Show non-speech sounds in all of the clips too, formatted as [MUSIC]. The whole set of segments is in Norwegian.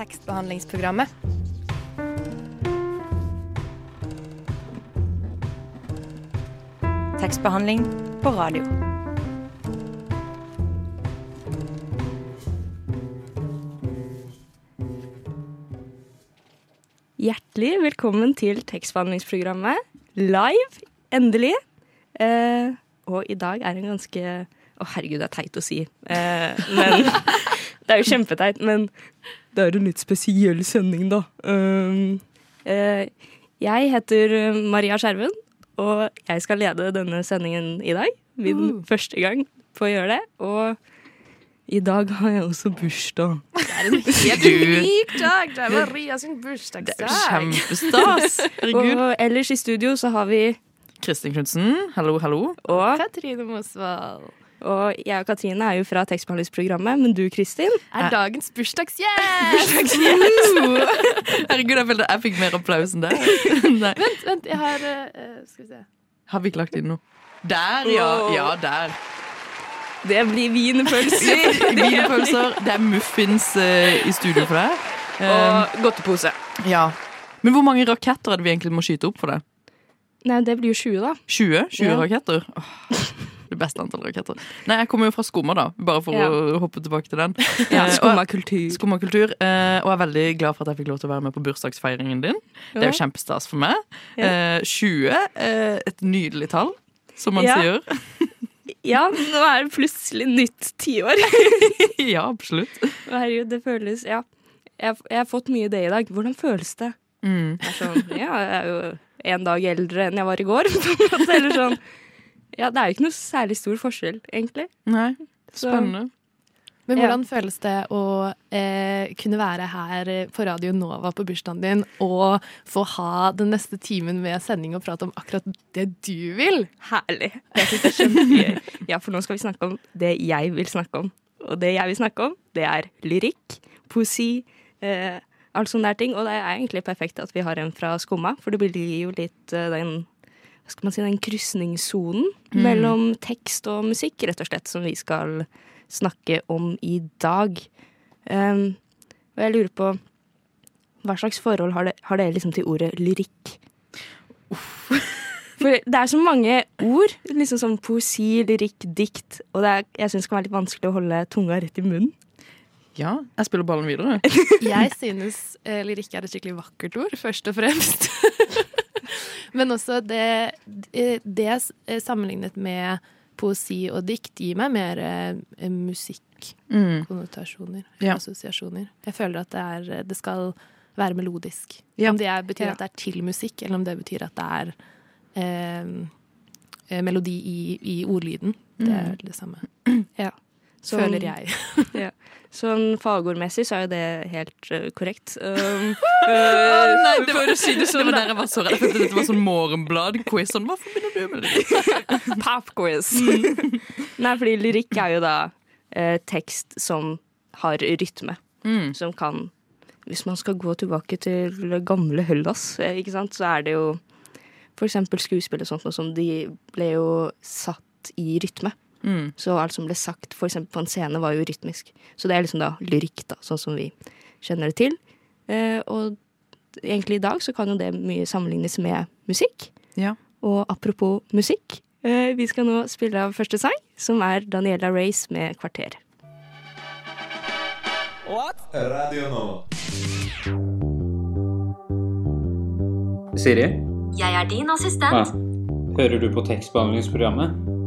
tekstbehandlingsprogrammet. Tekstbehandling på radio. Hjertelig velkommen til tekstbehandlingsprogrammet. Live, endelig. Eh, og i dag er en ganske Å, herregud, det er teit å si. Eh, men [LAUGHS] Det er jo kjempeteit, men det er en litt spesiell sending, da. Um, uh, jeg heter Maria Skjerven, og jeg skal lede denne sendingen i dag. Min første gang på å gjøre det. Og i dag har jeg også bursdag. Det er en Helt unik dag! Det er Maria sin bursdagsdag. Det Kjempestas! Herregud. Og ellers i studio så har vi Kristin Knutsen, hallo, hallo. og Katrine Mosvold Og jeg og Katrine er jo fra tekstbehandlingsprogrammet, men du Kristin? er dagens bursdagsgjest. [LAUGHS] [LAUGHS] Herregud, jeg følte jeg fikk mer applaus enn det. [LAUGHS] Nei. Vent, vent, jeg har eh, Skal vi se. Har vi ikke lagt inn noe? Der, ja. Ja, der. Det blir wienerpølser Wienerpølser. Det er muffins eh, i studio for deg. Eh, og godtepose. ja. Men hvor mange raketter er det vi egentlig må skyte opp for det? Nei, det blir jo 20, da. 20? 20 Ja. raketter? Åh, det beste antall raketter. Nei, jeg kommer jo fra Skumma, da. Bare for Ja. å hoppe tilbake til den. [LAUGHS] Ja, Eh, Skumma og- kultur. Skumma eh, og jeg er veldig glad for at jeg fikk lov til å være med på bursdagsfeiringen din. Det er jo kjempestas for meg. Eh, 20, eh, et nydelig tall, som man Ja. sier. [LAUGHS] Ja, nå er det plutselig nytt tiår. [LAUGHS] ja, absolutt. Herregud, det føles Ja. Jeg, jeg har fått mye det i dag. Hvordan føles det? Mm. Jeg, sånn, ja, jeg er jo en dag eldre enn jeg var i går. Eller sånn. Ja, det er jo ikke noe særlig stor forskjell, egentlig. Nei, Så- spennende. Men Ja. hvordan føles det å eh, kunne være her på Radio Nova på bursdagen din og få ha den neste timen med sending og prate om akkurat det du vil? Herlig. Jeg er kjempegøy. Ja, for nå skal vi snakke om det jeg vil snakke om. Og det jeg vil snakke om, det er lyrikk, poesi, eh, alt sånne der ting. Og det er egentlig perfekt at vi har en fra Skumma, for det blir jo litt eh, den skal man si, den krysningssonen mellom tekst og musikk, rett og slett, som vi skal snakke om i dag. Um, og jeg lurer på hva slags forhold har, det, har dere liksom til ordet lyrikk? For det er så mange ord, liksom sånn poesi, lyrikk, dikt, og det er, jeg syns det kan være litt vanskelig å holde tunga rett i munnen. Ja, jeg spiller ballen videre. Jeg synes eh, lyrikk er et skikkelig vakkert ord, først og fremst. Men også det, det, det eh, sammenlignet med poesi og dikt gir meg mer eh, musikkonnotasjoner, Mm. Ja. assosiasjoner. Jeg føler at det, er, det skal være melodisk. Ja. Om det er, betyr Ja. at det er til musikk, eller om det betyr at det er eh, eh, melodi i, i ordlyden. Det er det samme. Ja. Så- Føler jeg. [LAUGHS] Ja. Sånn fagordmessig så er jo det helt uh, korrekt. Um, [LAUGHS] Nei, eh, for å si det Det sånn, var da. der jeg var så redd. Dette var sånn morgenblad-quiz. Sånn, hva forbinder du med det? [LAUGHS] Popquiz. Nei, fordi lyrikk er jo da uh, tekst som har rytme. Mm. Som kan Hvis man skal gå tilbake til gamle Hellas, ikke sant, så er det jo for eksempel skuespill og sånt, noe som de ble jo satt i rytme. Mm. Så alt som ble sagt for på en scene, var jo rytmisk. Så det er liksom da lyrikk, da, sånn som vi kjenner det til. Eh, og egentlig i dag så kan jo det mye sammenlignes med musikk. Ja. Og apropos musikk, eh, vi skal nå spille av første sang, som er Daniela Race med 'Kvarter'. Radio Nova. Siri, Jeg er din assistent. assistent. hører du på tekstbehandlingsprogrammet?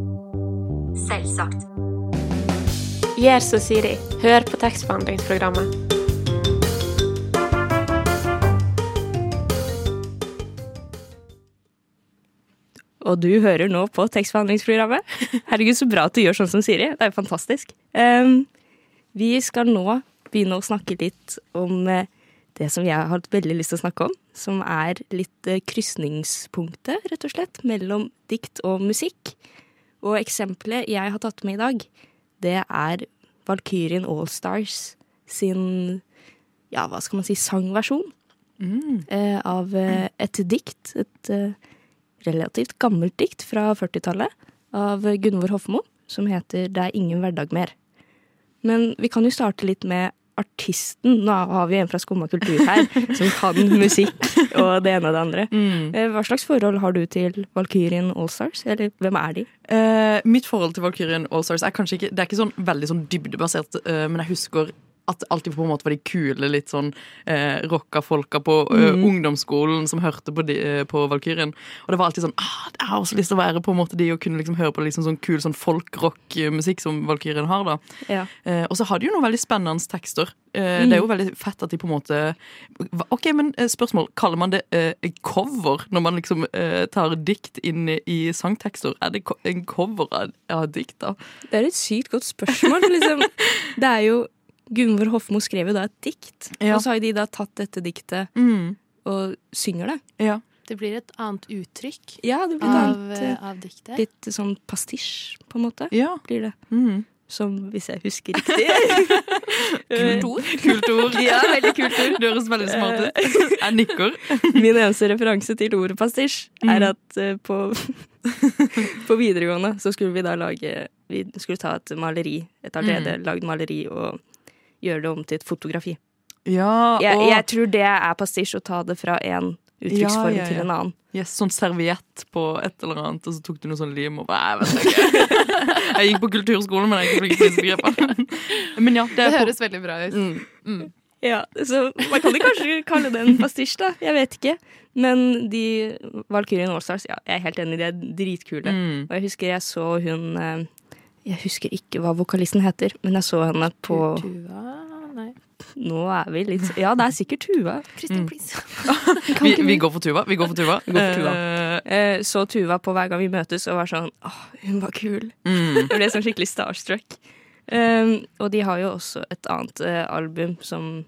Selvsagt. Gjør som Siri. Hør på tekstbehandlingsprogrammet. Og du hører nå på tekstbehandlingsprogrammet. Herregud, så bra at du gjør sånn som Siri. Det er jo fantastisk. Um, vi skal nå begynne å snakke litt om eh, det som jeg har hatt veldig lyst til å snakke om. Som er litt eh, krysningspunktet, rett og slett, mellom dikt og musikk. Og eksempelet jeg har tatt med i dag, det er Valkyrien Allstars sin ja, hva skal man si, sangversjon eh, av eh, et dikt. Et eh, relativt gammelt dikt fra 40-tallet av Gunvor Hofmo, som heter 'Det er ingen hverdag mer'. Men vi kan jo starte litt med artisten. Nå har vi en fra Skumma kultur her [LAUGHS] som kan musikk og det ene og det andre. Mm. Eh, Hva slags forhold har du til Valkyrien Allstars? Eller hvem er de? Uh, mitt forhold til Valkyrien Allstars er kanskje ikke Det er ikke sånn veldig sånn dybdebasert, uh, men jeg husker at alltid på en måte var de kule, litt sånn eh, rocka folka på eh, ungdomsskolen som hørte på, de, eh, på Valkyrien. Og det var alltid sånn ah, Jeg har også lyst til å være på en måte de og kunne liksom høre på liksom sånn kul sånn folk-rock-musikk som Valkyrien har. da Ja. Eh, og så har de jo noen veldig spennende tekster. Eh, Det er jo veldig fett at de på en måte Ok, men eh, spørsmål. Kaller man det eh, cover når man liksom tar dikt inn i- sangtekster? Er det en cover av, av dikt, da? Det er et sykt godt spørsmål. Liksom, [LAUGHS] det er jo Gunvor Hofmo skrev jo da et dikt, Ja. og så har de da tatt dette diktet Mm. og synger det. Ja. Det blir et annet uttrykk Ja, det blir av, annet, eh, eh, av diktet. litt sånn pastisj, på en måte, ja. blir det. Mm. Som, hvis jeg husker [LAUGHS] riktig Kult ord. [LAUGHS] Kult ord. Ja, veldig kult ord. Det høres veldig smart ut. Jeg nikker. [LAUGHS] Min eneste referanse til ordet pastisj er Mm. at eh, på, på videregående så skulle vi da lage Vi skulle ta et maleri, et allerede Mm. lagd maleri, og gjøre det om til et fotografi. Ja, Jeg, og jeg tror det er pastisj å ta det fra en uttrykksform Ja, ja, ja. til en annen. yes, sånn serviett på et eller annet, og så tok du noe sånn lim og bare, Jeg vet ikke. [LAUGHS] Jeg gikk på kulturskolen, men jeg er ikke flink til disse. Men ja, det Det på høres veldig bra ut. mm. Ja, så man kan jo kanskje kalle det en pastisj, da. Jeg vet ikke. Men de Valkyrien Allstars, ja, jeg er helt enig, de er dritkule. Mm. Og jeg husker jeg så hun eh, Jeg husker ikke hva vokalisten heter, men jeg så henne på Tuva Nei. Nå er vi litt Ja, det er sikkert Tuva. Kristin, please. [LAUGHS] Vi, vi går for Tuva. Vi går for Tuva. Vi går for Tuva. Eh, Eh, så Tuva på hver gang vi møtes og var sånn Åh, hun var kul. mm. Jeg ble sånn skikkelig starstruck. Um, og de har jo også et annet uh, album som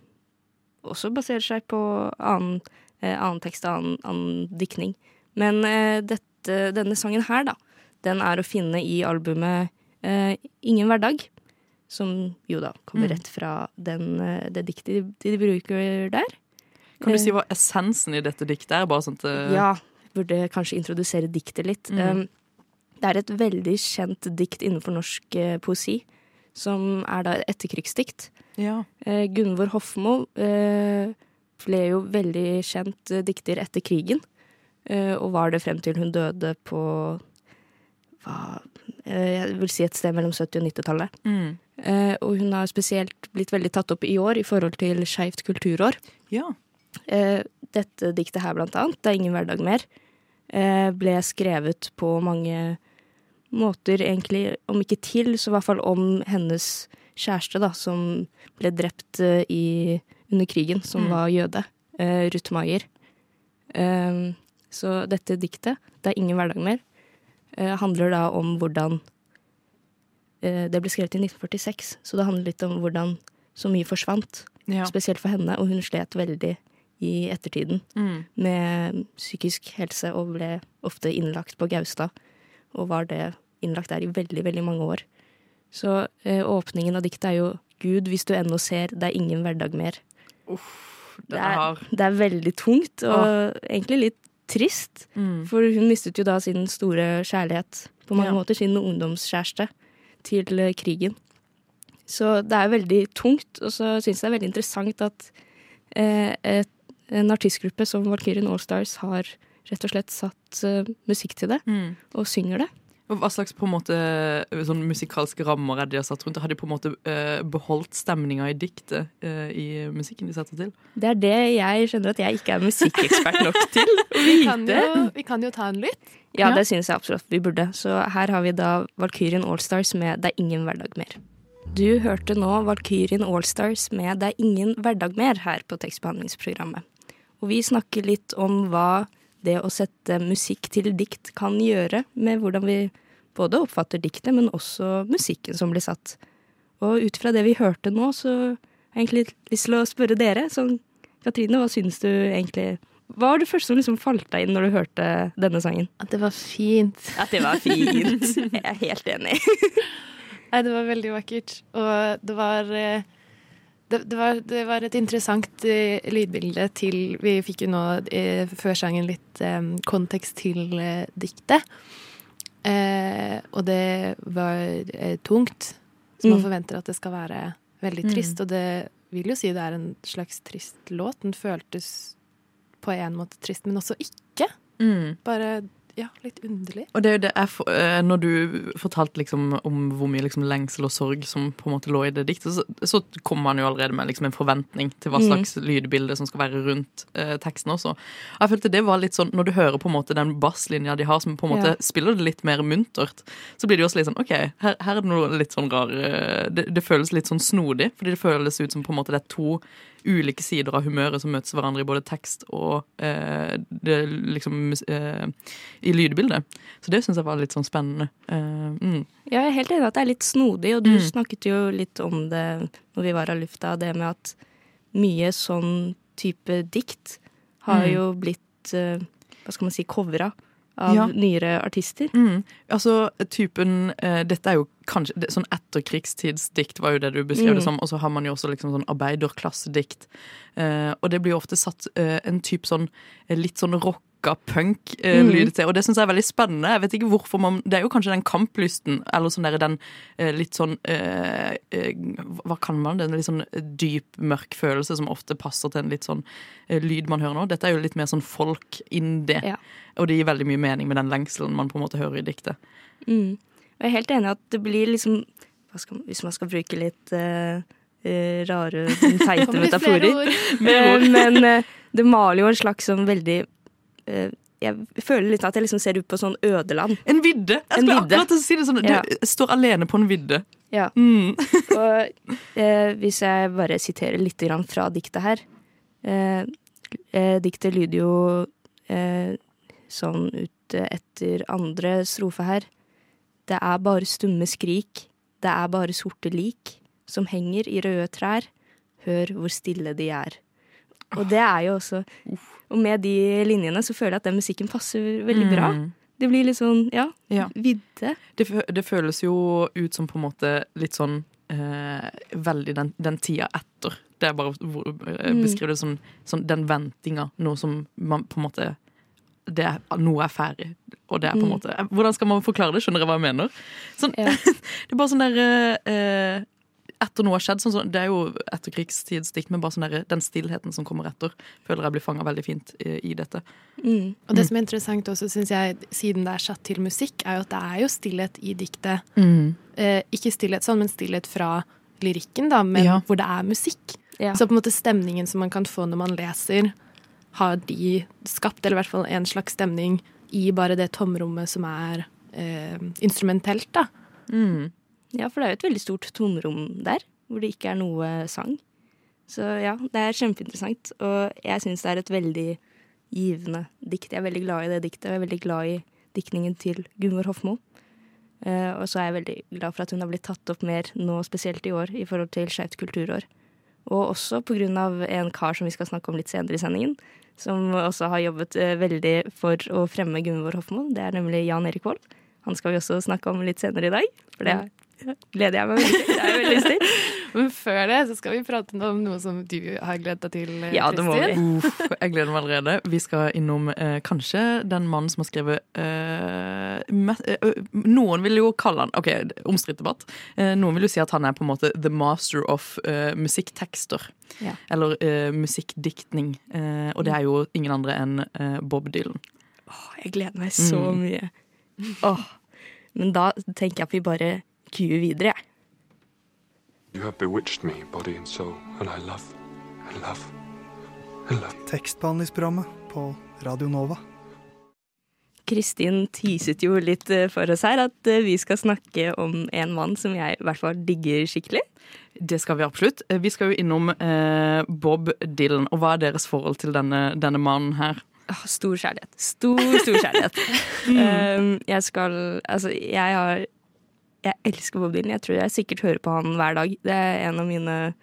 også baserer seg på annen, uh, annen tekst og annen, annen diktning. Men eh, dette, denne sangen her, da, den er å finne i albumet eh, Ingen hverdag. Som jo da kommer Mm. rett fra den, eh, det diktet de, de bruker der. Kan du si hva essensen i dette diktet er? Bare sånn at, Ja, burde kanskje introdusere diktet litt. Mm. Um, det er et veldig kjent dikt innenfor norsk eh, poesi, som er da et etterkrigsdikt. ja. Eh, Gunvor Hofmo eh, ble jo veldig kjent eh, dikter etter krigen, eh, og var det frem til hun døde på hva, eh, jeg vil si et sted mellom 70- og 90-tallet. Mm. Eh, og hun har spesielt blitt veldig tatt opp i år i forhold til Skeivt kulturår. ja. Eh, dette diktet her, blant annet, 'Det er ingen hverdag mer', eh, ble skrevet på mange måter, egentlig, om ikke til, så i hvert fall om hennes kjæreste, da, som ble drept eh, i, under krigen, som Mm. var jøde, eh, Ruth Maier. Så dette diktet, 'Det er ingen hverdag mer', handler da om hvordan eh, Det ble skrevet i 1946, så det handler litt om hvordan så mye forsvant ja. spesielt for henne, og hun slet veldig i ettertiden Mm. med psykisk helse og ble ofte innlagt på Gaustad, og var det innlagt der i veldig, veldig mange år. Så eh, åpningen av diktet er jo Gud, hvis du ennå ser, det er ingen hverdag mer. Uff, Det er, det er veldig tungt, og egentlig litt trist, mm. for hun mistet jo da sin store kjærlighet, på mange Ja. måter, sin ungdomskjæreste, til eh, krigen. Så det er veldig tungt, og så syns jeg det er veldig interessant at eh, et, en artistgruppe som Valkyrien Allstars har rett og slett satt eh, musikk til det, Mm. og synger det. Hva slags på en måte sånn musikalske rammer er det de har satt rundt? Har de på en måte eh, beholdt stemninga i diktet eh, i musikken de setter til? Det er det jeg skjønner at jeg ikke er musikkekspert nok til å [LAUGHS] Vi kan, vite. jo, vi kan jo ta en lytt. Ja, Ja. det syns jeg absolutt vi burde. Så her har vi da Valkyrien Allstars med 'Det er ingen hverdag mer'. Du hørte nå Valkyrien Allstars med 'Det er ingen hverdag mer' her på tekstbehandlingsprogrammet. Og vi snakker litt om hva det å sette musikk til dikt kan gjøre med hvordan vi både oppfatter diktet, men også musikken som blir satt. Og ut fra det vi hørte nå, så har jeg egentlig lyst til å spørre dere. Sånn, Katrine, hva syns du egentlig Hva var det første som liksom falt deg inn når du hørte denne sangen? At det var fint. [LAUGHS] At det var fint. Jeg er helt enig. [LAUGHS] Nei, det var veldig vakkert. Og det var eh, det, det, var, det var et interessant uh, lydbilde til Vi fikk jo nå i før sangen litt um, kontekst til uh, diktet. Og det var tungt. Så man Mm. forventer at det skal være veldig Mm. trist. Og det vil jo si det er en slags trist låt. Den føltes på en måte trist, men også ikke. Mm. Bare ja, litt underlig. Og det er jo det jeg, eh, Når du fortalte liksom om hvor mye liksom lengsel og sorg som på en måte lå i det diktet, så, så kom man jo allerede med liksom en forventning til hva Mm. slags lydbilde som skal være rundt eh, teksten også. Og jeg følte det var litt sånn, Når du hører på en måte den basslinja de har, som på en måte Ja. spiller det litt mer muntert, så blir det jo også litt sånn OK, her, her er det noe litt sånn rar eh, det, det føles litt sånn snodig, fordi det føles ut som på en måte det er to ulike sider av humøret som møtes hverandre i både tekst og eh, det liksom eh, i lydbildet. Så det syns jeg var litt sånn spennende. Eh, mm. Ja, jeg er helt enig at det er litt snodig, og du Mm. snakket jo litt om det når vi var av lufta, det med at mye sånn type dikt har Mm. jo blitt, eh, hva skal man si, covra av Ja. nyere artister. Mm. Altså, typen uh, Dette er jo kanskje det, Sånn etterkrigstidsdikt var jo det du beskrev Mm. det som. Og så har man jo også liksom sånn arbeiderklassedikt. Uh, og det blir jo ofte satt uh, en type sånn litt sånn rocka punk-lyd Mm. til. Og det syns jeg er veldig spennende. Jeg vet ikke hvorfor man Det er jo kanskje den kamplysten, eller sånn der, den eh, litt sånn eh, eh, Hva kan man det? En litt sånn dyp, mørk følelse som ofte passer til en litt sånn eh, lyd man hører nå. Dette er jo litt mer sånn folk in det. Ja. Og det gir veldig mye mening med den lengselen man på en måte hører i diktet. Mm. Jeg er helt enig i at det blir liksom hva skal, Hvis man skal bruke litt eh, eh, rare, teite [LAUGHS] metaforer. Eh, [LAUGHS] men eh, det maler jo en slags sånn veldig eh, Jeg føler litt at jeg liksom ser ut på sånn ødeland. En vidde! Jeg En skulle vidde. akkurat til å si det sånn. Ja. Du står alene på en vidde. Ja. Mm. [LAUGHS] Og eh, hvis jeg bare siterer litt grann fra diktet her eh, eh, Diktet lyder jo eh, sånn ut eh, etter andre strofe her. Det er bare stumme skrik, det er bare sorte lik som henger i røde trær. Hør hvor stille de er. Og det er jo også Og med de linjene så føler jeg at den musikken passer veldig bra. Mm. Det blir litt sånn, ja, Ja. vidde. Det, det føles jo ut som på en måte litt sånn eh, Veldig den, den tida etter. Det er bare hvor, eh, Mm. beskrive det som sånn, den ventinga. Noe som man på en måte det er, Noe er ferdig, og det er på en Mm. måte Hvordan skal man forklare det? Skjønner dere hva jeg mener? Sånn, Ja. [LAUGHS] det er bare sånn der eh, Etter noe har skjedd. Sånn, det er jo etterkrigstidsdikt, men bare sånn der, den stillheten som kommer etter, føler jeg blir fanga veldig fint i, i dette. Mm. Og det som er interessant også, synes jeg, siden det er satt til musikk, er jo at det er jo stillhet i diktet. Eh, ikke stillhet sånn, men stillhet fra lyrikken, da, men Ja. hvor det er musikk. Ja. Så på en måte stemningen som man kan få når man leser, har de skapt, eller i hvert fall en slags stemning i bare det tomrommet som er eh, instrumentelt, da. Mm. Ja, for det er jo et veldig stort tomrom der, hvor det ikke er noe sang. Så ja, det er kjempeinteressant, og jeg syns det er et veldig givende dikt. Jeg er veldig glad i det diktet, og jeg er veldig glad i diktningen til Gunvor Hofmo. Uh, og så er jeg veldig glad for at hun har blitt tatt opp mer nå, spesielt i år, i forhold til Skeivt kulturår. Og også av en kar som vi skal snakke om litt senere i sendingen, som også har jobbet uh, veldig for å fremme Gunvor Hofmo. Det er nemlig Jan Erik Vold. Han skal vi også snakke om litt senere i dag, for det gleder jeg meg veldig jeg veldig til. [LAUGHS] Men før det så skal vi prate om noe som du har gledet deg til, eh, Ja, det må vi. Uff, jeg gleder meg allerede. Vi skal innom eh, kanskje den mannen som har skrevet eh, me- eh, Noen vil jo kalle han Ok, omstridt debatt. Eh, noen vil jo si at han er på en måte the master of eh, musikktekster. Ja. Eller eh, musikkdiktning. Eh, og det er jo ingen andre enn eh, Bob Dylan. Åh, Jeg gleder meg så Mm. mye. Åh. Men da tenker jeg at vi bare kuer videre, jeg. You have bewitched me, body and soul, and I love, I love, I love. Tekstbehandlingsprogrammet på Radio Nova. Kristin teaset jo litt eh, for oss her at eh, vi skal snakke om en mann som jeg i hvert fall digger skikkelig. Det skal vi absolutt. Eh, Vi skal jo innom eh, Bob Dylan. Og hva er deres forhold til denne, denne mannen her? Stor kjærlighet. Stor, stor kjærlighet. mm. [LAUGHS] jeg skal Altså, jeg har Jeg elsker Bob Dylan. Jeg tror jeg sikkert hører på han hver dag. Det er en av mine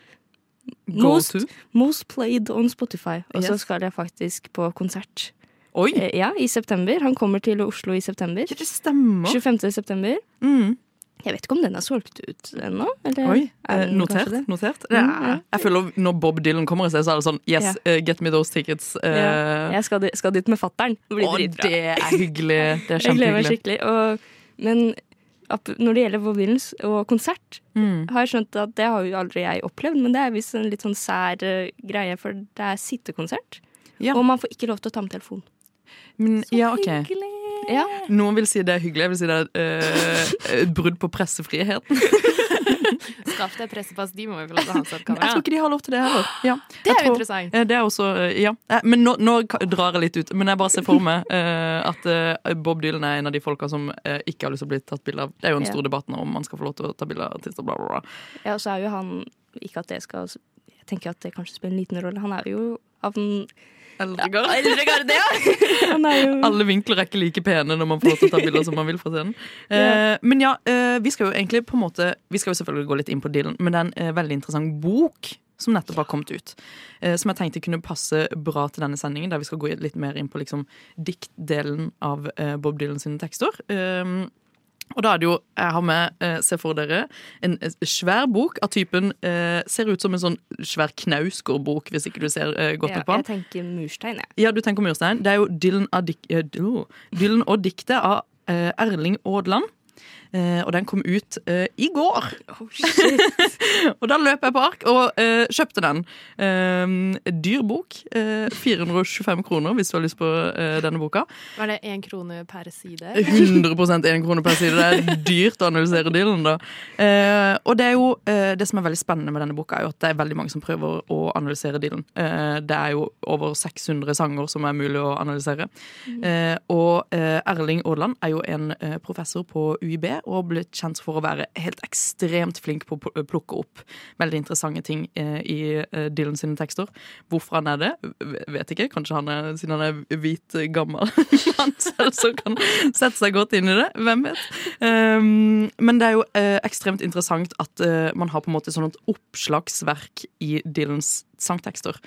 most, most played on Spotify. Og så Yes. skal jeg faktisk på konsert. Oi! Eh, Ja, i september. Han kommer til Oslo i september. Det stemmer. 25. september. Mm. Jeg vet ikke om den er solgt ut ennå. Oi, eh, notert. notert. Er, Mm, ja. Jeg føler Når Bob Dylan kommer i sted, så er det sånn Yes, Ja. uh, get me those tickets. Uh. Ja, jeg skal, skal dit med fattern. Det blir dritbra. det er hyggelig. Det er [LAUGHS] Jeg gleder meg skikkelig. Og, men når det gjelder Bob Dylan og konsert, Mm. har jeg skjønt at det har jo aldri jeg opplevd, men det er visst en litt sånn sær eh, greie, for det er sittekonsert. Ja. Og man får ikke lov til å ta med telefon. Men, ja, ok. Ja. Noen vil si det er hyggelig, jeg vil si det er eh, et brudd på pressefriheten. [LAUGHS] Skaff deg pressepass, de må jo få lov til å ha et [LAUGHS] Jeg tror ikke de har lov til det heller. Ja. Det er jo interessant. Eh, Det er også, eh, ja. Eh, Men nå, nå drar jeg litt ut. Men jeg bare ser for meg uh, [LAUGHS] at uh, Bob Dylan er en av de folka som uh, ikke har lyst til å bli tatt bilde av. Det er jo en Ja. stor debatt nå om man skal få lov til å ta bilde av artister, bla, bla, bla. Ja, og så er jo han Ikke at det skal Jeg tenker at det kanskje spiller en liten rolle. Han er jo av den Eldre Ja, Eldregard, ja! [LAUGHS] Han er jo Alle vinkler er ikke like pene når man får lov til å ta [LAUGHS] bilder som man vil fra scenen. Eh, men ja, uh, vi skal jo egentlig på en måte Vi skal jo selvfølgelig gå litt inn på Dylan, men det er en uh, veldig interessant bok som nettopp har kommet ut. Eh, som jeg tenkte kunne passe bra til denne sendingen, der vi skal gå litt mer inn på liksom diktdelen av Bob Dylan sine tekster. Og da er det jo, jeg har med, eh, se for dere, en eh, svær bok av typen eh, Ser ut som en sånn svær knausgårdbok, hvis ikke du ser godt ja, nok på den. Jeg tenker murstein, jeg. Ja, du tenker murstein. Det er jo Dylan, av dik oh, Dylan og diktet av Erling Aadland. Eh, og den kom ut eh, i går. [LAUGHS] og da løp jeg på ark og eh, kjøpte den. Eh, dyr bok. Eh, 425 kroner hvis du har lyst på denne boka. Var det én krone per side? 100% 1 krone per side. Det er dyrt å analysere dealen, da. Eh, og det er jo det som er veldig spennende med denne boka, er jo at det er veldig mange som prøver å analysere dealen. Eh, det er jo over 600 sanger som er mulig å analysere. Eh, og Erling Aadland er jo en professor på UiB og blitt kjent for å være helt ekstremt flink på å plukke opp veldig interessante ting eh, i eh, Dylan sine tekster. Hvorfor han er det, vet ikke. Kanskje han er, siden han er hvit, gammel [LAUGHS] mann selv, så kan sette seg godt inn i det. Hvem vet? Um, men det er jo eh, ekstremt interessant at eh, man har på en måte sånn et oppslagsverk i Dylans sangtekster.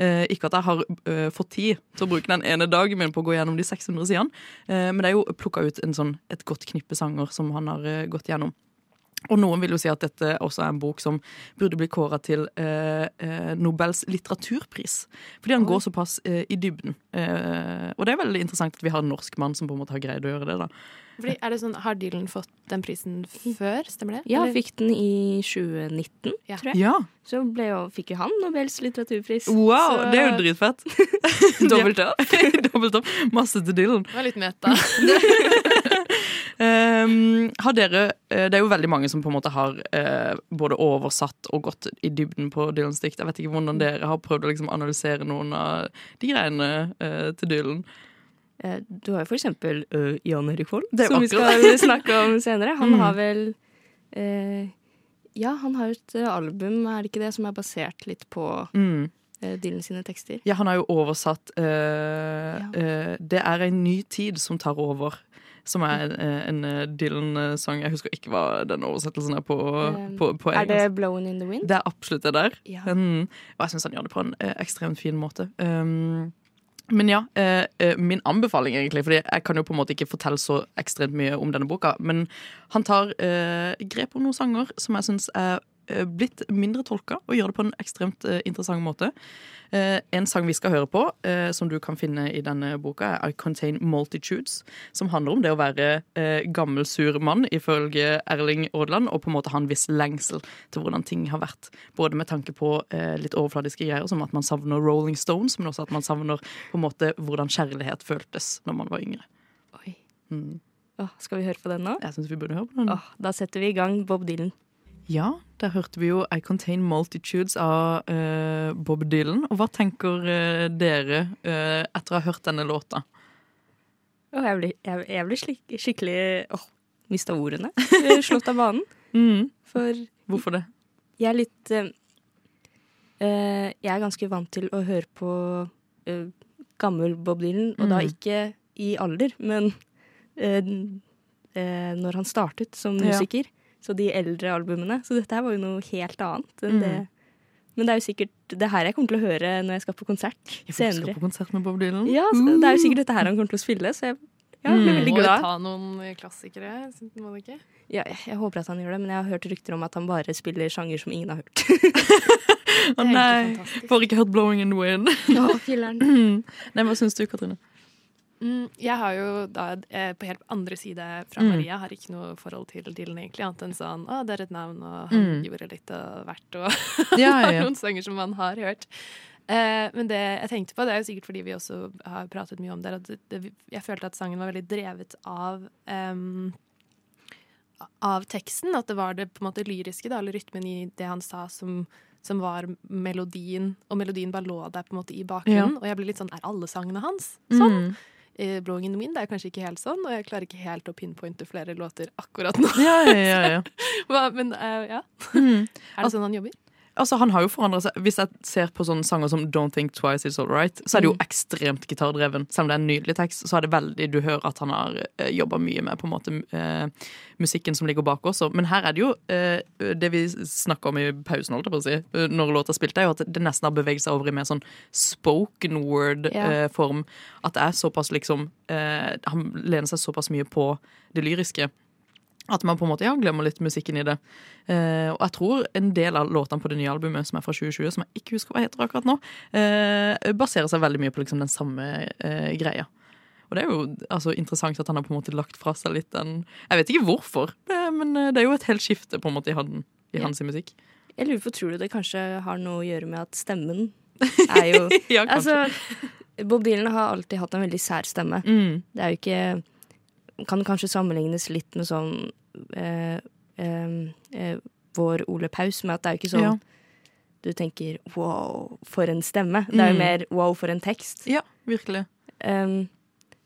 Eh, ikke at jeg har eh, fått tid til å bruke den ene dagen min på å gå gjennom de 600 sidene, eh, men det er jo plukka ut sånn, et godt knippe sanger som han har eh, gått gjennom. Og noen vil jo si at dette også er en bok som burde bli kåra til eh, eh, Nobels litteraturpris. Fordi han går såpass eh, i dybden. Eh, og det er veldig interessant at vi har en norsk mann som på en måte har greid å gjøre det. da. Fordi, er det sånn, Har Dylan fått den prisen før, stemmer det? Ja, Eller- fikk den i 2019, Ja. tror jeg. Ja, Så ble jo, fikk jo han Nobels litteraturpris. Wow, Så- det er jo dritfett. [LAUGHS] Dobbelt [LAUGHS] opp. [LAUGHS] Dobbelt opp. Masse til Dylan. Det var litt meta. Um, har dere, eh, det er jo veldig mange som på en måte har uh, både oversatt og gått i dybden på Dylans dikt. Jeg vet ikke hvordan dere har prøvd å liksom analysere noen av de greiene uh, til Dylan. Du har jo for eksempel uh, Jan Erik Vold, som vi skal snakke om senere. Han Mm. har vel uh, Ja, han har et album, er det ikke det, som er basert litt på Mm. Dylan sine tekster? Ja, han har jo oversatt ja. 'Det er en ny tid som tar over'. Som er eh, en eh, Dylan-sang. Jeg husker ikke hva den oversettelsen er på, Um, på, på Er det 'Blown in the Wind'? Det er absolutt det der. Ja. Mm. Og jeg syns han gjør det på en eh, ekstremt fin måte. Um, men ja, eh, min anbefaling egentlig, fordi jeg kan jo på en måte ikke fortelle så ekstremt mye om denne boka, men han tar eh, grep om noen sanger som jeg syns er blitt mindre tolka, og gjør det på en ekstremt eh, interessant måte. Eh, en sang vi skal høre på, eh, som du kan finne i denne boka, er I Contain Multitudes, som handler om det å være eh, gammel, sur mann, ifølge Erling Aadland, og på en måte ha en viss lengsel til hvordan ting har vært. Både med tanke på eh, litt overfladiske greier, som at man savner Rolling Stones, men også at man savner på en måte hvordan kjærlighet føltes når man var yngre. Oi. Mm. Åh, skal vi høre på den nå? Jeg syns vi burde høre på den. Åh, da setter vi i gang Bob Dylan. Ja, der hørte vi jo I Contain Multitudes av uh, Bob Dylan. Og hva tenker uh, dere uh, etter å ha hørt denne låta? Oh, jeg blir, jeg, jeg blir slik, skikkelig Åh, mista ordene. [LAUGHS] Slått av banen. Mm. For Hvorfor det? jeg er litt Jeg er ganske vant til å høre på gammel Bob Dylan, og da Mm. ikke i alder, men når han startet som Ja. Så de eldre albumene. Så dette her var jo noe helt annet enn Mm. det. Men det er jo sikkert det her jeg kommer til å høre når jeg skal på konsert Jeg får skal på konsert med Bob Dylan. Ja, så det er jo sikkert dette her han kommer til å spille, så jeg ja, jeg blir Mm. veldig Må jo ta noen klassikere. Må det ikke? Ja, jeg, jeg håper at han gjør det, men jeg har hørt rykter om at han bare spiller sjanger som ingen har hørt. [LAUGHS] Å er nei, får ikke hørt Blowing in the Wind. Ja, filleren. [CLEARS THROAT] nei, Hva syns du, Katrine? Mm, jeg har jo da eh, på helt andre side fra Mm. Maria har ikke noe forhold til Dylan egentlig, annet enn sånn å, det er et navn, og han Mm. gjorde litt av hvert, og [LAUGHS] Ja, ja, ja. noen sanger som man har hørt. Eh, men det jeg tenkte på, det er jo sikkert fordi vi også har pratet mye om det, at det, jeg følte at sangen var veldig drevet av um, av teksten. At det var det på en måte lyriske, da, eller rytmen i det han sa, som, som var melodien. Og melodien bare lå der på en måte i bakgrunnen. Og jeg ble litt sånn Er alle sangene hans sånn? Mm. Eh, Blowing in the Wind er kanskje ikke helt sånn, og jeg klarer ikke helt å pinpointe flere låter akkurat nå. Ja, ja, ja, ja. [LAUGHS] Men eh, ja. Mm. Er det sånn han jobber? Altså, han har jo forandra seg. Hvis jeg ser på sånne sanger som Don't Think Twice It's Alright, så er det jo Mm. ekstremt gitardreven. Selv om det er en nydelig tekst, så er det veldig Du hører at han har uh, jobba mye med på en måte eh, musikken som ligger bak også. Men her er det jo eh, Det vi snakka om i pausen, holdt jeg på å si, eh, når låta spilte, er jo at det nesten har beveget seg over i mer sånn spoken word-form. at det er såpass liksom eh, Han lener seg såpass mye på det lyriske. At man på en måte ja, glemmer litt musikken i det. Eh, og jeg tror en del av låtene på det nye albumet, som er fra 2020, som jeg ikke husker hva heter akkurat nå, eh, baserer seg veldig mye på liksom den samme eh, greia. Og det er jo altså, interessant at han har på en måte lagt fra seg litt den Jeg vet ikke hvorfor, men eh, det er jo et helt skifte på en måte i, han, i Ja. hans musikk. Jeg lurer på, Tror du det kanskje har noe å gjøre med at stemmen [LAUGHS] er jo Ja, kanskje. Altså, Bob Dylan har alltid hatt en veldig sær stemme. Mm. Det er jo ikke Kan kanskje sammenlignes litt med sånn eh, eh, Vår Ole Paus, med at det er jo ikke sånn Ja. du tenker wow, for en stemme. Det er jo Mm. mer wow, for en tekst. Ja, virkelig. Um,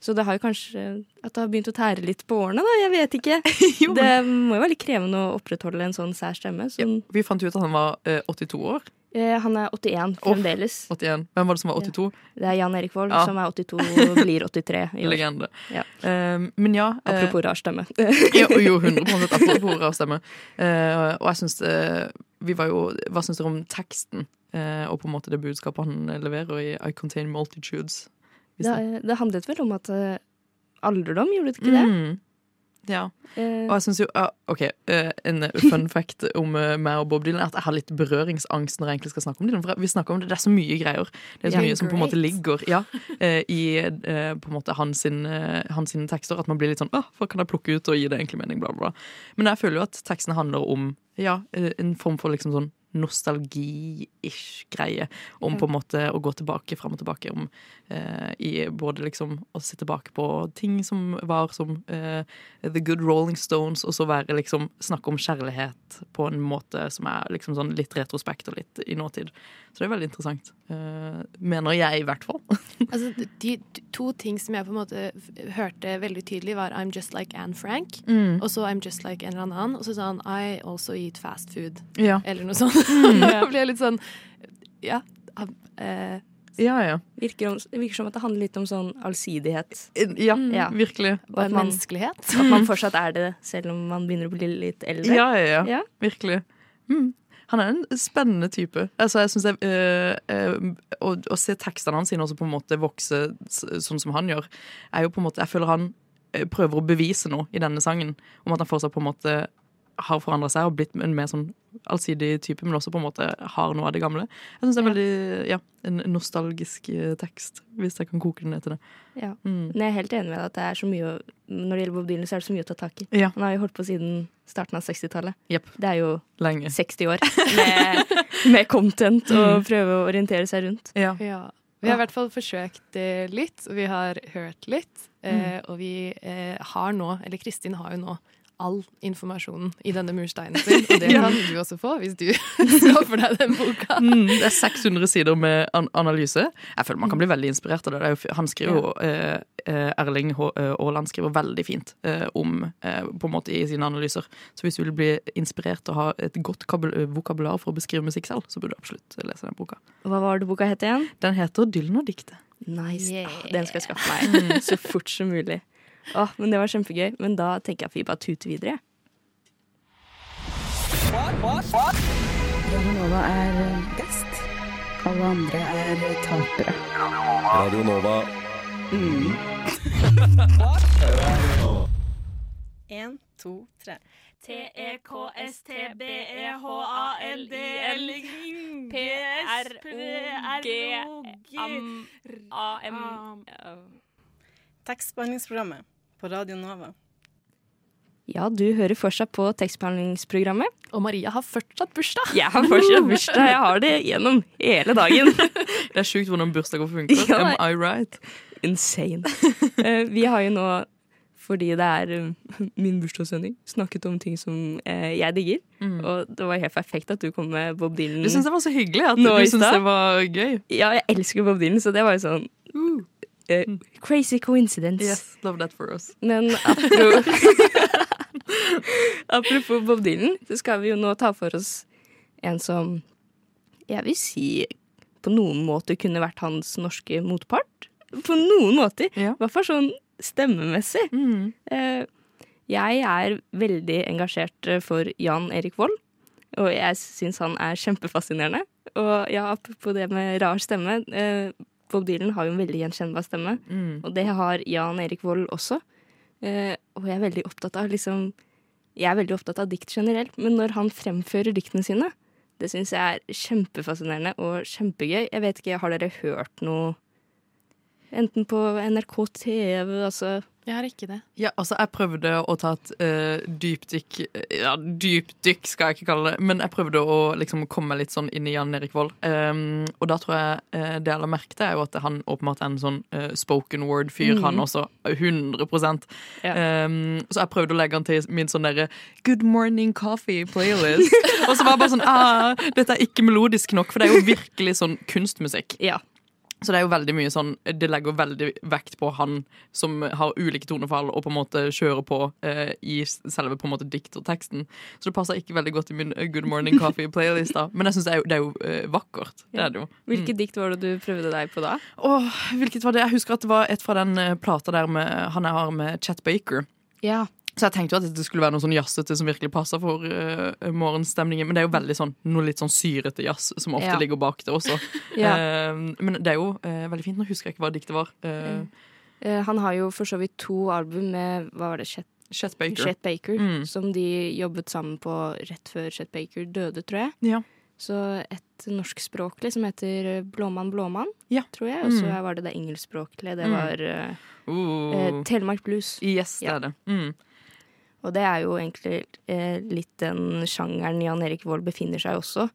så det har jo kanskje At det har begynt å tære litt på årene, da. Jeg vet ikke. [LAUGHS] Det må jo være litt krevende å opprettholde en sånn sær stemme. Ja, Sånn, vi fant ut at han var eh, 82 år. Eh, han er 81 fremdeles. 81. Hvem var det som var 82? Det er Jan Erik Vold Ja. som er 82 og blir 83 i år. Legende. Ja. Uh, men ja eh, Apropos rar stemme. [LAUGHS] jo, jo, 100 apropos rar stemme. Uh, og jeg syns vi var jo Hva syns dere om teksten og på en måte det budskapet han leverer i I Contain Multitudes? Det, det handlet vel om at alderdom, gjorde det ikke det? Mm. Ja. Eh, Og jeg synes jo ja, OK, eh, en fun [LAUGHS] fact om eh, meg og Bob Dylan er at jeg har litt berøringsangst når jeg egentlig skal snakke om Dylan. For vi snakker om det, det er så mye greier. Det er så yeah, mye som på en måte ligger ja, i på en måte hans, sin, hans tekster. At man blir litt sånn Åh, hva kan jeg plukke ut og gi det egentlig mening? Bla, bla, bla. Men jeg føler jo at teksten handler om ja, en form for liksom sånn nostalgi-ish greie. Om på en måte å gå tilbake, fram og tilbake. Om eh, i både liksom å se tilbake på ting som var som eh, The Good Rolling Stones, og så være liksom snakke om kjærlighet på en måte som er liksom sånn litt retrospekt og litt i nåtid. Så det er veldig interessant. Eh, mener jeg, i hvert fall. [LAUGHS] Altså, de to ting som jeg på en måte hørte veldig tydelig, var I'm just like Anne Frank, Mm. og så I'm just like en eller annen, og så sa han I also eat fast food, Ja. eller noe sånt. [LAUGHS] da ble jeg litt sånn Ja. eh, Ja, ja. virker, om, virker som at det handler litt om sånn allsidighet. Ja, Ja. virkelig. Og at man, menneskelighet. at man [LAUGHS] fortsatt er det, selv om man begynner å bli litt eldre. Ja, ja, ja. Ja. Virkelig. Mm. Han er en spennende type. Altså, jeg synes det, øh, øh, å, å se tekstene hans sine også på en måte vokse sånn som han gjør, er jo på en måte Jeg føler han eh, prøver å bevise noe i denne sangen. Om at han fortsatt på en måte har forandra seg og blitt en mer sånn allsidig type, men også på en måte har noe av det gamle. Jeg syns det er veldig ja, en nostalgisk eh, tekst, hvis jeg kan koke den ned til det. Ja. Mm. Men jeg er helt enig med deg at det er så mye å, når det gjelder Bob Dylan, så er det så mye å ta tak i. Ja. Han har jo holdt på siden starten av 60-tallet. Yep. Det er jo Lenge. 60 år [LAUGHS] med, med content og prøve å orientere seg rundt. Ja. Ja. Vi har i hvert fall forsøkt det litt, og vi har hørt litt. Mm. og vi eh, har nå, eller Kristin har jo nå, all informasjonen i denne mursteinen sin. Og det [LAUGHS] kan du også få hvis du [LAUGHS] skaffer for deg den boka. Mm, det er 600 sider med an analyse. Jeg føler man kan bli veldig inspirert av det. det er jo, han skriver jo, eh, eh, Erling eh, skriver veldig fint eh, om eh, på en måte i sine analyser. Så hvis du vil bli inspirert og ha et godt eh, vokabular for å beskrive musikk selv, så burde du absolutt lese den boka. Hva var det boka het igjen? Den heter Dylan og diktet. Nice. Yeah. Ah, den skal jeg skaffe meg [LAUGHS] så fort som mulig. Åh, men Det var kjempegøy. Men da tenker jeg at vi bare tuter videre. Nova er best. Alle andre er tapere. Radio Nova. [LAUGHS] En, to, tre. T-E-K-S-T-B-E-H-A-L-D-L P-R-O-G-A-M Tekstbehandlingsprogrammet på Radio Nova. Ja, du hører fortsatt på tekstbehandlingsprogrammet. Og Maria har fortsatt bursdag. Jeg har fortsatt [LAUGHS] bursdag. Jeg har det gjennom hele dagen. [LAUGHS] Det er sjukt hvordan bursdager funker. Ja. Am I right? Insane. Eh, Vi har jo nå, fordi det er eh, min bursdagssending, snakket om ting som eh, jeg digger. Og det var helt perfekt at du kom med Bob Dylan. Du syns det var så hyggelig at Nå du syns det var gøy? Ja, jeg elsker Bob Dylan, så det var jo sånn eh, Crazy coincidence. Yes, love that for us. Men [LAUGHS] apropos, [LAUGHS] apropos Bob Dylan, så skal vi jo nå ta for oss en som jeg vil si på noen måter kunne vært hans norske motpart. På noen måter. I hvert fall sånn stemmemessig. Eh, jeg er veldig engasjert eh, for Jan Erik Vold, og jeg syns han er kjempefascinerende. Og ja, apropos det med rar stemme. Eh, Bob Dylan har jo en veldig gjenkjennbar stemme, Mm. og det har Jan Erik Vold også. Eh, og jeg er veldig opptatt av liksom Jeg er veldig opptatt av dikt generelt, men når han fremfører diktene sine, det syns jeg er kjempefascinerende og kjempegøy. Jeg vet ikke, har dere hørt noe Enten på NRK TV, altså Jeg har ikke det. Ja, altså Jeg prøvde å ta et uh, dypdykk Ja, dypdykk skal jeg ikke kalle det, men jeg prøvde å liksom komme litt sånn inn i Jan Erik Vold. Um, og da tror jeg uh, det jeg la merke til, er jo at han åpenbart er en sånn uh, spoken word-fyr, mm. han også. 100 Ja. um, Så jeg prøvde å legge han til min sånn derre Good morning coffee-playlist. [LAUGHS] og så var jeg bare sånn ah, Dette er ikke melodisk nok, for det er jo virkelig sånn kunstmusikk. Ja. Så det er jo veldig mye sånn Det legger veldig vekt på han som har ulike tonefall og på en måte kjører på eh, i selve på en måte dikterteksten. Så det passer ikke veldig godt i min eh, Good Morning Coffee-playlist. da Men jeg syns det er jo, det er jo eh, vakkert. Det er det jo. Hvilket dikt var det du prøvde deg på da? Åh, hvilket var det? Jeg husker at det var et fra den eh, plata der med, han jeg har med Chet Baker. Ja. Så jeg tenkte jo at det skulle være noe sånn jazzete som virkelig passer for uh, morgenstemningen. Men det er jo veldig sånn noe litt sånn syrete jazz som ofte Ja. ligger bak det også. [LAUGHS] Ja. uh, men det er jo uh, veldig fint. Nå husker jeg ikke hva diktet var. Eh, han har jo for så vidt to album med hva var det, Chet, Chet Baker. Chet Baker Mm. som de jobbet sammen på rett før Chet Baker døde, tror jeg. Ja. Så et norskspråklig som heter Blåmann Blåmann, Ja. tror jeg. Og så Mm. var det det engelskspråklige. Det Mm. var Uh. Telemark Blues. Yes, det Ja. er det. Mm. Og det er jo egentlig eh, litt den sjangeren Jan Erik Vold befinner seg i også.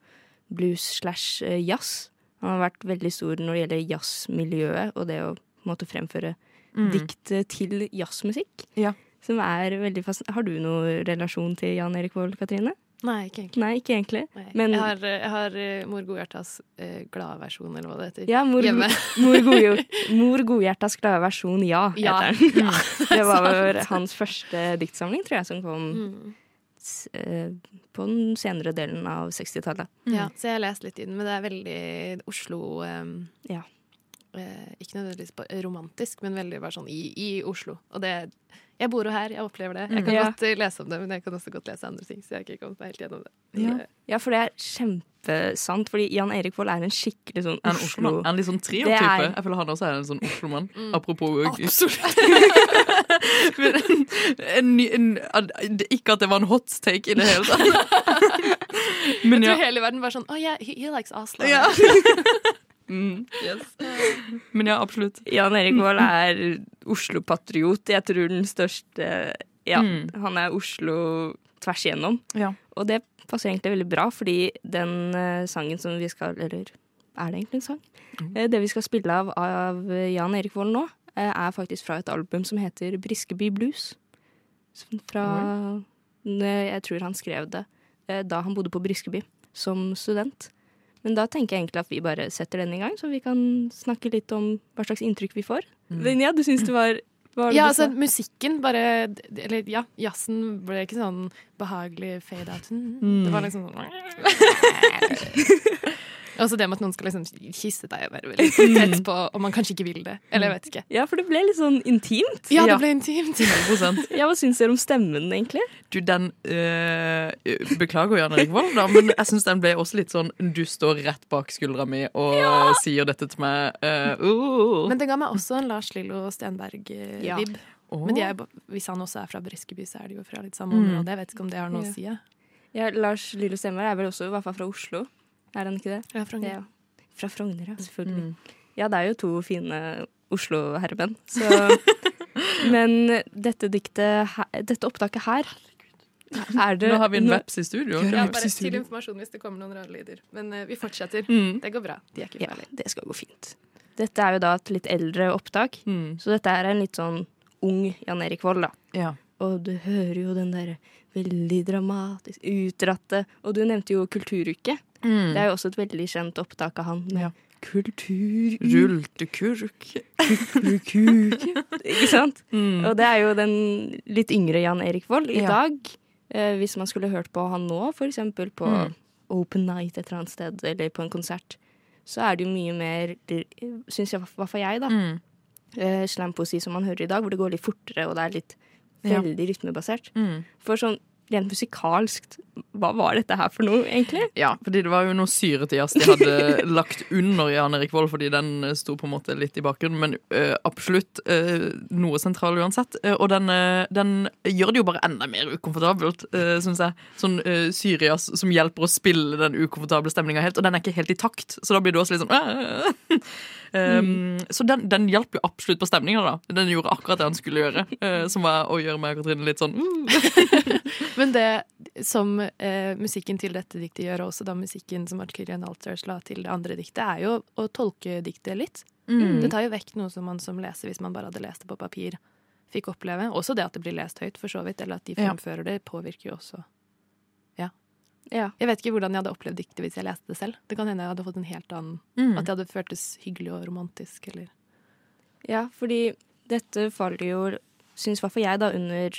Blues slash eh, jazz. Han har vært veldig stor når det gjelder jazzmiljøet og det å måte fremføre Mm. dikt eh, til jazzmusikk. Ja. Som er veldig fast... Har du noen relasjon til Jan Erik Vold, Katrine? Nei, ikke egentlig. Nei, ikke egentlig. Nei. Men jeg har, jeg har eh, Mor Godhjertas eh, glade versjon, eller hva det heter, ja, Mor, hjemme. [LAUGHS] mor, Godhjert- mor Godhjertas glade versjon, ja, Ja. heter den. Ja, [LAUGHS] det var [LAUGHS] vel hans første diktsamling, tror jeg, som kom Mm. s- eh, på den senere delen av 60-tallet. Ja, så jeg har lest litt i den, men det er veldig Oslo eh, Ja. eh, Ikke nødvendigvis romantisk, men veldig bare sånn i, i Oslo. Og det Jeg bor jo her, jeg opplever det. Jeg kan Mm. Ja. godt eh, lese om det, men jeg kan også godt lese andre ting. Så jeg har ikke kommet meg helt gjennom det. Ja. ja, for det er kjempesant. Fordi Jan Erik Vold er en skikkelig sånn En Oslo... En litt sånn trio-type. er- Jeg føler han også er en sånn Oslo-mann. Mm. Apropos Absolutt. [LAUGHS] Men en, en, en, en, Ikke at det var en hot take i det hele tatt. [LAUGHS] Men jeg ja. tror hele verden bare sånn Oh yeah, he, he likes Oslo. Ja. [LAUGHS] Mm, yes. [LAUGHS] Men ja, absolutt. Jan Erik Vold er Oslo-patriot. Jeg tror den største Ja, Mm. han er Oslo tvers igjennom. Ja. Og det passer egentlig veldig bra, fordi den eh, sangen som vi skal Eller er det egentlig en sang? Mm. Eh, det vi skal spille av av Jan Erik Vold nå, eh, er faktisk fra et album som heter Briskeby Blues. Fra Jeg tror han skrev det da han bodde på Briskeby som student. Men da tenker jeg egentlig at vi bare setter den i gang, så vi kan snakke litt om hva slags inntrykk vi får. Mm. Linja, du syns det var det Ja, altså musikken bare Eller ja, jazzen ble ikke sånn behagelig fade out. Mm. Det var liksom sånn [LAUGHS] Altså det med at noen skal liksom kysse deg og være veldig tett på, og man kanskje ikke vil det. Eller jeg vet ikke. Ja, for det ble litt sånn intimt. Ja, det ble intimt. 100 [LAUGHS] Ja, Hva syns dere om stemmen, egentlig? Du, den øh, Beklager, Jan Erik Vold, da, men jeg syns den ble også litt sånn Du står rett bak skuldra mi og sier dette til meg. Uh, uh. Men det ga meg også en Lars Lillo Stenberg-vib. Ja. Oh. Men de er, hvis han også er fra Briskeby, så er de jo fra litt samme Mm. område. Jeg vet ikke om det har noe Ja. å si. Ja. Ja, Lars Lillo Stenberg er vel også i hvert fall fra Oslo. Er han ikke det? Ja, fra Ja. Fra Frogner, ja. Selvfølgelig. Mm. Ja, det er jo to fine Oslo-herremenn. Så [LAUGHS] Men dette diktet, her- dette opptaket her er det Nå har vi en veps i studio. Ja, bare til informasjon hvis det kommer noen rare lyder. Men eh, vi fortsetter. Mm. Det går bra. De er ikke Ja, det skal gå fint. Dette er jo da et litt eldre opptak, Mm. så dette er en litt sånn ung Jan Erik Vold, da. Ja. Og du hører jo den derre veldig dramatisk utdratte Og du nevnte jo Kulturuke. Mm. Det er jo også et veldig kjent opptak av han Ja. kultur... Rultekurk. Kulturkuke. [LAUGHS] Ikke sant? Mm. Og det er jo den litt yngre Jan Erik Vold. I Ja. dag, eh, hvis man skulle hørt på han nå, for eksempel på Mm. Open Night et eller annet sted, eller på en konsert, så er det jo mye mer, syns jeg, i hvert fall jeg, da, Mm. eh, slampoesi som man hører i dag, hvor det går litt fortere, og det er litt Ja. veldig rytmebasert. Mm. For sånn rent musikalsk, hva var dette her for noe, egentlig? Ja, fordi det var jo noe syrete jazz de hadde [LAUGHS] lagt under Jan Erik Vold, fordi den eh, sto på en måte litt i bakgrunnen, men uh, absolutt uh, noe sentral uansett. Uh, og den, den gjør det jo bare enda mer ukomfortabelt, uh, syns jeg. Sånn uh, syrejazz som hjelper å spille den ukomfortable stemninga helt, og den er ikke helt i takt, så da blir du også litt sånn! Um, [LAUGHS] Så den, den hjalp jo absolutt på stemninga. Den gjorde akkurat det han skulle gjøre, Uh, som var å gjøre meg og Katrine litt sånn uh. [LAUGHS] Men det som eh, musikken til dette diktet gjør, og også da musikken som Arcurian Alters la til det andre diktet, er jo å tolke diktet litt. Mm. Det tar jo vekk noe som man som leser, hvis man bare hadde lest det på papir, fikk oppleve. Også det at det blir lest høyt, for så vidt, eller at de Ja. fremfører det, påvirker jo også. Ja. Ja. Jeg vet ikke hvordan jeg hadde opplevd diktet hvis jeg leste det selv. Det kan hende jeg hadde fått en helt annen Mm. At det hadde føltes hyggelig og romantisk, eller Ja, fordi dette faller jo, syns i hvert fall jeg, da, under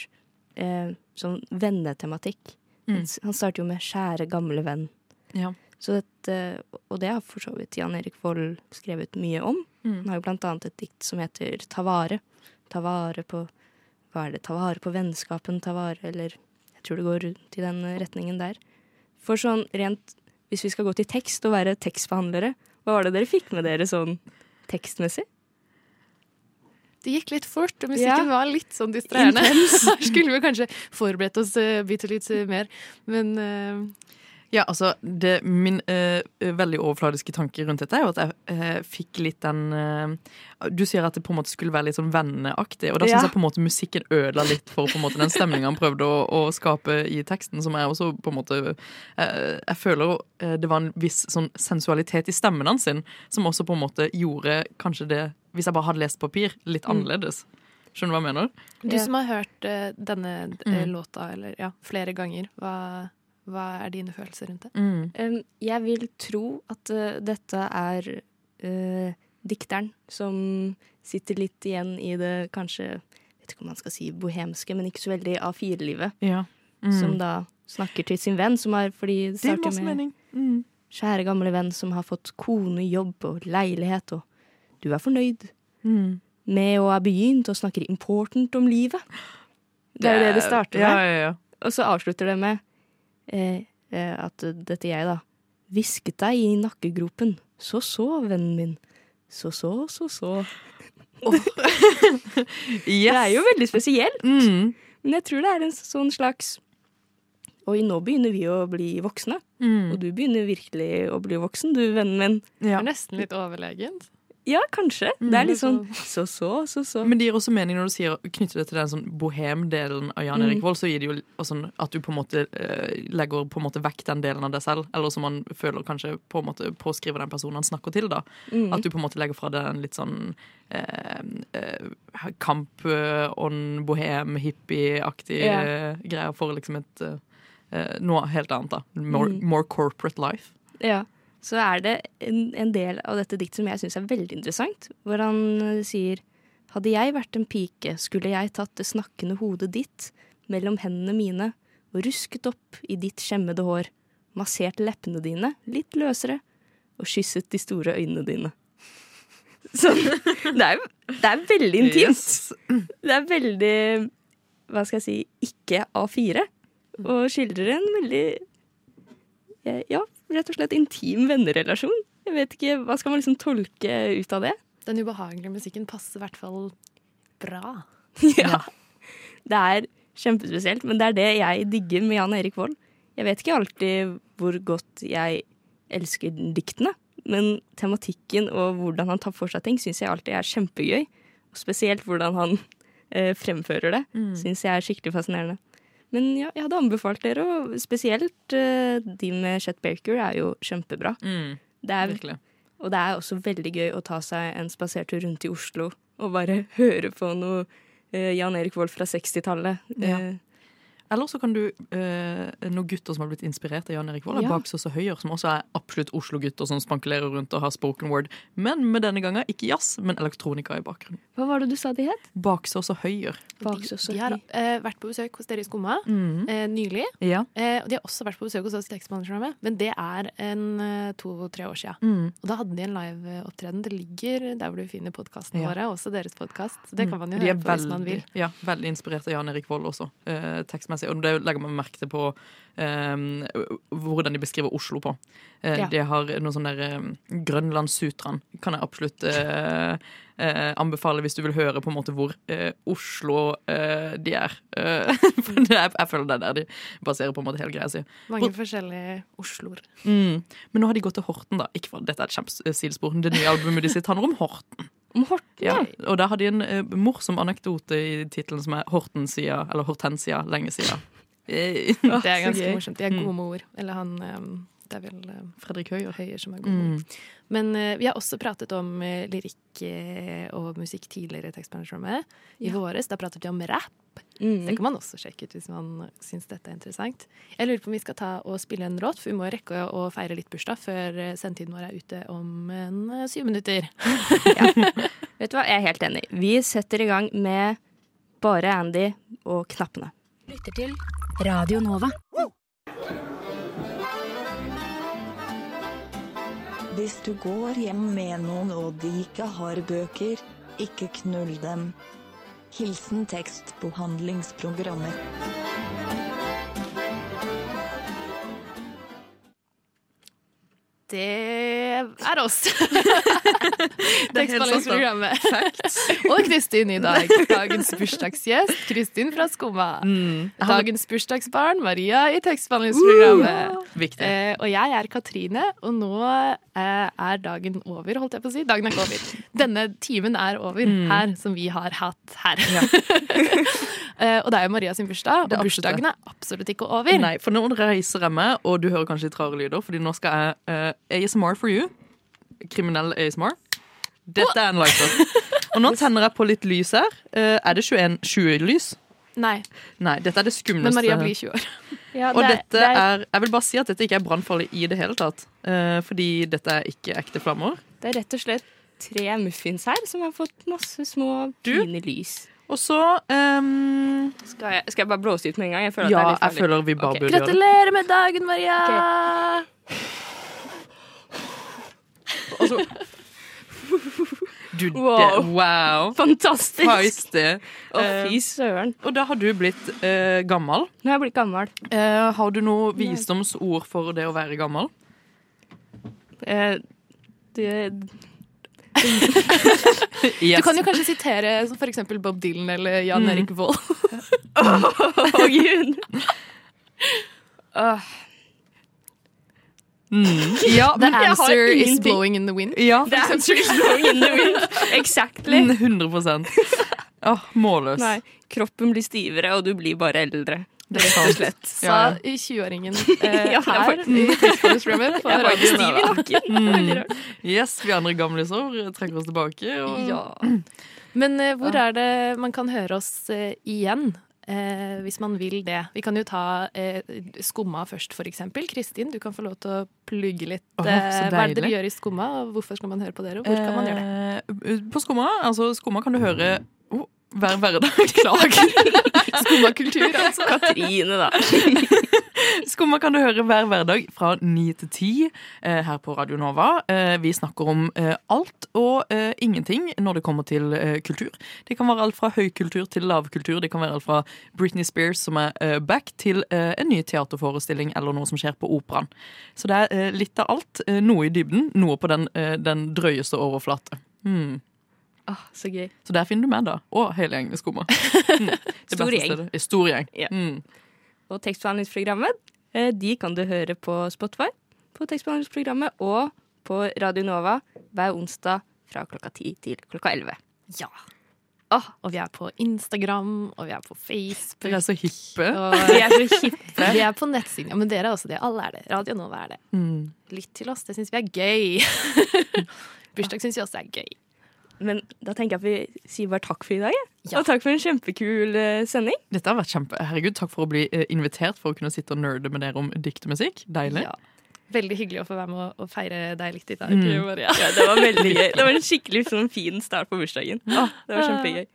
eh, sånn vennetematikk. Mm. Han starter jo med 'kjære, gamle venn'. Ja. Så dette, og det har for så vidt Jan Erik Vold skrevet mye om. Mm. Han har jo blant annet et dikt som heter 'Ta vare'. Ta vare på Hva er det? Ta vare på vennskapen, ta vare Eller jeg tror det går rundt i den retningen der. For sånn rent Hvis vi skal gå til tekst og være tekstbehandlere, hva var det dere fikk med dere sånn tekstmessig? Det gikk litt fort, og musikken Ja. var litt sånn distraherende. Her [LAUGHS] skulle vi kanskje forberedt oss uh, bitte litt eh, mer, men eh, Ja, altså, det, Min eh, veldig overfladiske tanke rundt dette er jo at jeg eh, fikk litt den eh, Du sier at det på en måte skulle være litt sånn venneaktig, og da syns Ja. jeg på en måte musikken ødela litt for på en måte den stemninga han prøvde å, å skape i teksten, som er også på en måte eh, Jeg føler eh, det var en viss sånn sensualitet i stemmen hans, sin, som også på en måte gjorde kanskje det, hvis jeg bare hadde lest papir, litt Mm. annerledes. Skjønner du hva jeg mener? du som har hørt eh, denne Mm. låta eller, ja, flere ganger, hva, hva er dine følelser rundt det? Mm. Jeg vil tro at uh, dette er uh, dikteren som sitter litt igjen i det kanskje Jeg vet ikke om man skal si bohemske, men ikke så veldig A4-livet. Ja. Mm. Som da snakker til sin venn, som har fordi det det gir starter masse med mening. Mm. Kjære gamle venn som har fått kone, jobb og leilighet, og du er fornøyd Mm. med å ha begynt og snakker important om livet. Det er jo det det starter med. Ja, ja, ja. Og så avslutter det med eh, eh, at dette jeg, da, hvisket deg i nakkegropen. Så så, vennen min. Så så, så så. [LAUGHS] Det er jo veldig spesielt. Mm. Men jeg tror det er en sånn slags Oi, nå begynner vi å bli voksne. Mm. Og du begynner virkelig å bli voksen, du, vennen min. Det Ja. er nesten litt overlegent. Ja, kanskje. Det er litt sånn så så, så så. Men det gir også mening når du sier, knytter det til den sånn bohem-delen av Jan Erik Mm. Vold, så gir det jo også sånn at du på en måte eh, legger på en måte vekk den delen av deg selv, eller som man føler kanskje på en måte påskriver den personen han snakker til, da. Mm. At du på en måte legger fra deg den litt sånn eh, eh, Kamp On bohem, hippie-aktig Ja. eh, greier for liksom et eh, eh, noe helt annet, da. More, Mm. more corporate life. Ja. Så er det en, en del av dette diktet som jeg syns er veldig interessant, hvor han eh, sier Hadde jeg vært en pike, skulle jeg tatt det snakkende hodet ditt mellom hendene mine og rusket opp i ditt skjemmede hår, massert leppene dine litt løsere og kysset de store øynene dine. [LAUGHS] Så det er, det er veldig intimt. Yes. Det er veldig, hva skal jeg si, ikke A4. Og skildrer en veldig ja, rett og slett intim vennerelasjon. Jeg vet ikke, Hva skal man liksom tolke ut av det? Den ubehagelige musikken passer i hvert fall bra. [LAUGHS] ja. Det er kjempespesielt, men det er det jeg digger med Jan Erik Vold. Jeg vet ikke alltid hvor godt jeg elsker diktene, men tematikken og hvordan han tar for seg ting, syns jeg alltid er kjempegøy. Og spesielt hvordan han eh, fremfører det, Mm. syns jeg er skikkelig fascinerende. Men ja, jeg hadde anbefalt dere, og spesielt uh, de med Chet Baker er jo kjempebra. Mm, Det er, virkelig. og det er også veldig gøy å ta seg en spasertur rundt i Oslo og bare [LAUGHS] høre på noe uh, Jan Erik Vold fra 60-tallet. Ja. Eh, Eller så kan du eh, noen gutter som har blitt inspirert av Jan Erik Vold, Ja. Baksås og Høyer, som også er absolutt Oslo-gutter som spankulerer rundt og har spoken word. Men med denne gangen ikke jazz, men elektronika i bakgrunnen. hva var det du sa de het? Baksås og Høyer. Baksås og De har eh, vært på besøk hos dere i Skumma Mm. eh, nylig. Ja. Eh, og de har også vært på besøk hos oss i Tekstmannsprogrammet, men det er en eh, to-tre år siden. Mm. Og da hadde de en live-opptreden. Det ligger der hvor du finner podkastene Ja. våre, også deres podkast. Så det kan man jo De er høre på hvis man vil. Ja, veldig inspirert av Jan Erik Vold også, eh, tekstmessig. Og det legger man merke til på um, hvordan de beskriver Oslo på. Uh, Ja. De har noe sånn der um, Grønlandssutraen. Kan jeg absolutt uh, eh, anbefale hvis du vil høre på en måte hvor Oslo eh, de er. Eh, [LAUGHS] for det, jeg, jeg føler det er der de baserer på en måte hele greia si. Mange forskjellige Osloer. Mm. Men nå har de gått til Horten, da. Ikke for, dette er et kjempesidespor. Det nye albumet de sitt handler om Horten. Om Horten, Ja, og der har de en eh, morsom anekdote i tittelen som er Hortensia, eller Hortensia, lenge siden. [LAUGHS] Eh, [LAUGHS] Det er ganske morsomt. De er Mm. gode med ord. Eller han eh, Det er vel Fredrik Høy og Høyer som er gode. Mm. Men eh, vi har også pratet om eh, lyrikk eh, og musikk tidligere i Tekstmanagerommet. I Ja. våres da pratet vi om rap. Mm. Det kan man også sjekke ut hvis man syns dette er interessant. Jeg lurer på om vi skal ta og spille en låt, for vi må rekke å feire litt bursdag før eh, sendetiden vår er ute om en eh, syv minutter. [LAUGHS] Vet du hva, jeg er helt enig. Vi setter i gang med bare Andy og knappene. Lytter til Radio Nova. Hvis du går hjem med noen og de ikke har bøker, ikke knull dem. Hilsen tekstbehandlingsprogrammer. Det er oss. [LAUGHS] [LAUGHS] Tekstbehandlingsprogrammet. [LAUGHS] Og Kristin i dag. Dagens bursdagsgjest, Kristin fra Skumma. Mm. Dagens bursdagsbarn, Maria i tekstbehandlingsprogrammet. Uh, Eh, og jeg er Katrine, og nå eh, er dagen over, holdt jeg på å si. Dagen er ikke over. Denne timen er over Mm. her, som vi har hatt her. Eh, og det er jo Maria sin bursdag, og bursdagen er absolutt ikke over. Nei, for nå reiser jeg meg, og du hører kanskje litt rare lyder, fordi nå skal jeg uh, ASMR for you. Kriminell ASMR. Dette er en lighter. [LAUGHS] Og nå tenner jeg på litt lys her. Uh, er det 21 20-lys? Nei. Nei, dette er det skumleste. Men Maria blir 20 år. [LAUGHS] Ja, Og det dette det er- er Jeg vil bare si at dette ikke er brannfarlig i det hele tatt. eh, fordi dette er ikke ekte flammer. Det er rett og slett tre muffins her som har fått masse små, Du? fine lys. Og så um, Skal jeg, skal jeg bare blåse ut med en gang? Jeg føler Ja, at det er litt jeg føler vi bare okay. burde gjøre det. Gratulerer med dagen, Maria! Altså, du, Wow. Det, wow. Fantastisk! Å, Eh, fy søren. og da har du blitt uh, gammel. Nå har jeg blitt gammel. Uh, har du noe visdomsord for det å være gammel? Eh, [LAUGHS] det, Du kan jo kanskje sitere f.eks. Bob Dylan eller Jan Mm. Erik Vold. [LAUGHS] oh, gud! Uh. Mm. Ja, [LAUGHS] The answer is blowing in the wind. Ja, the answer is blowing in the wind. Exactly. Mm, 100% Åh, Målløs. Nei, kroppen blir stivere, og du blir bare eldre. Det Rett og slett. Sa Ja, ja. i 20-åringen [LAUGHS] eh, Ja, er her i Tekstbehandlingsprogrammet på Jeg faktisk Radio stiv i nakken. Det veldig rart. Yes, vi andre gamliser trekker oss tilbake. Og... Ja. Men eh, hvor er det man kan høre oss eh, igjen? Eh, hvis man vil det. Vi kan jo ta eh, Skumma først, for eksempel. Kristin, du kan få lov til å plugge litt. Oh, hva er det dere gjør i Skumma, og hvorfor skal man høre på dere? Og hvor kan man gjøre det? Eh, På Skumma altså, Skumma kan du høre hver hverdag. [LAUGHS] Beklager. [LAUGHS] Skummakultur, altså. Katrine, da. [LAUGHS] Skumma kan du høre hver hverdag fra ni til ti eh, her på Radio Nova. Eh, vi snakker om eh, alt og ingenting når det kommer til kultur. Det kan være alt fra høykultur til lavkultur. Det kan være alt fra Britney Spears som er back, til en ny teaterforestilling eller noe som skjer på operaen. Så det er litt av alt. Noe i dybden, noe på den, den drøyeste overflate. Hmm. Åh, så gøy. Så der finner du meg, da. Og hele gjengen i Skumma. [LAUGHS] Mm. Stor gjeng. Stor gjeng. Ja. Mm. Og tekstbehandlingsprogrammet, eh, de kan du høre på Spotify, på tekstbehandlingsprogrammet og på Radio Nova hver onsdag fra klokka 10 til klokka 11. Ja. Oh, og vi er på Instagram, og vi er på Facebook. Dere er så hippe. [LAUGHS] Vi er så hippe. vi er på nettsiden. Ja, men dere er også det. Alle er det. Radio Nova er det. Mm. Lytt til oss, det syns vi er gøy. [LAUGHS] Bursdag syns vi også er gøy. Men da tenker jeg at vi sier bare takk for i dag. Ja. Og takk for en kjempekul eh, sending. Dette har vært kjempe... Herregud, takk for å bli eh, invitert for å kunne sitte og nerde med dere om dikt og musikk. Deilig. Ja. Veldig hyggelig å få være med og, feire deg litt i dag, Mm. Ja, det var veldig gøy. [LAUGHS] Det var en skikkelig sånn, fin start på bursdagen. Åh, det var kjempegøy.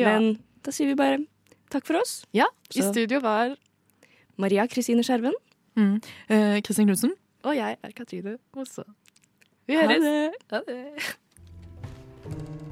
Ja. Men da sier vi bare takk for oss. Ja, i studio var Maria Kristine Skjerven. Mm. Eh, Kristin Knutsen. Og jeg er Katrine Mosse. Vi Ha høres. det. Ha det. Thank you.